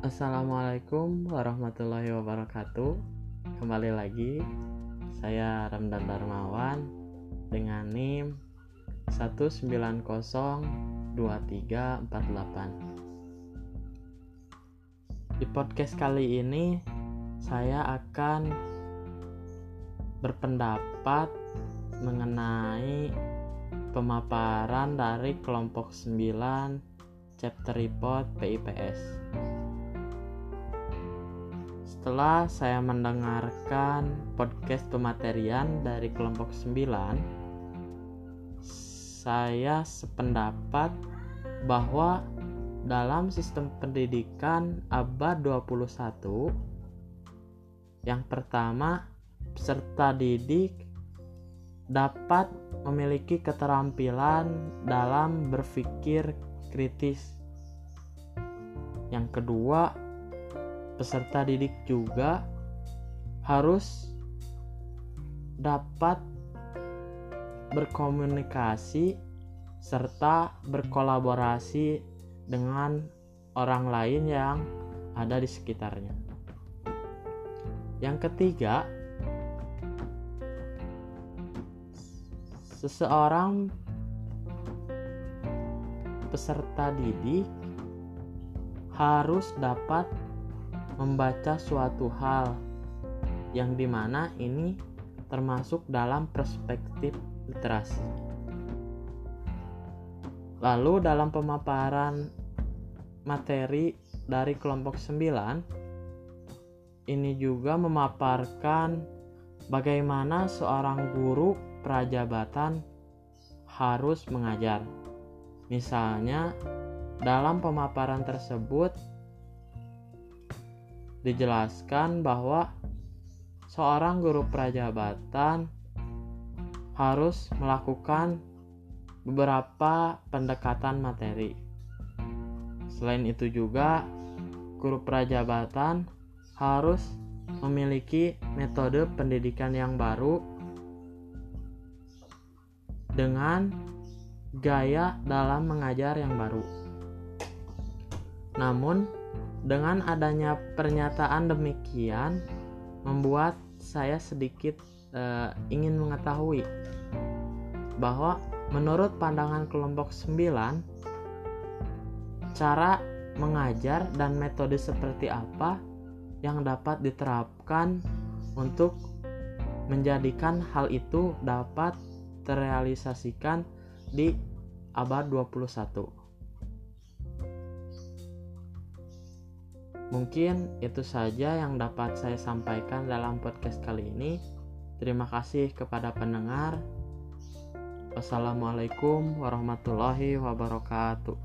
Assalamualaikum warahmatullahi wabarakatuh. Kembali lagi saya Ramdan Darmawan dengan NIM 1902348. Di podcast kali ini saya akan berpendapat mengenai pemaparan dari kelompok 9 chapter report PIPS. Setelah saya mendengarkan podcast pematerian dari kelompok 9, saya sependapat bahwa dalam sistem pendidikan abad 21 yang pertama peserta didik dapat memiliki keterampilan dalam berpikir kritis. Yang kedua, peserta didik juga harus dapat berkomunikasi serta berkolaborasi dengan orang lain yang ada di sekitarnya. Yang ketiga, seseorang peserta didik harus dapat membaca suatu hal yang di mana ini termasuk dalam perspektif literasi. Lalu dalam pemaparan materi dari kelompok 9 ini juga memaparkan bagaimana seorang guru prajabatan harus mengajar. Misalnya dalam pemaparan tersebut dijelaskan bahwa seorang guru prajabatan harus melakukan beberapa pendekatan materi. Selain itu juga guru prajabatan harus memiliki metode pendidikan yang baru dengan gaya dalam mengajar yang baru. Namun, dengan adanya pernyataan demikian membuat saya sedikit uh, ingin mengetahui bahwa menurut pandangan kelompok 9 cara mengajar dan metode seperti apa yang dapat diterapkan untuk menjadikan hal itu dapat terrealisasikan di abad 21. Mungkin itu saja yang dapat saya sampaikan dalam podcast kali ini. Terima kasih kepada pendengar. Wassalamualaikum warahmatullahi wabarakatuh.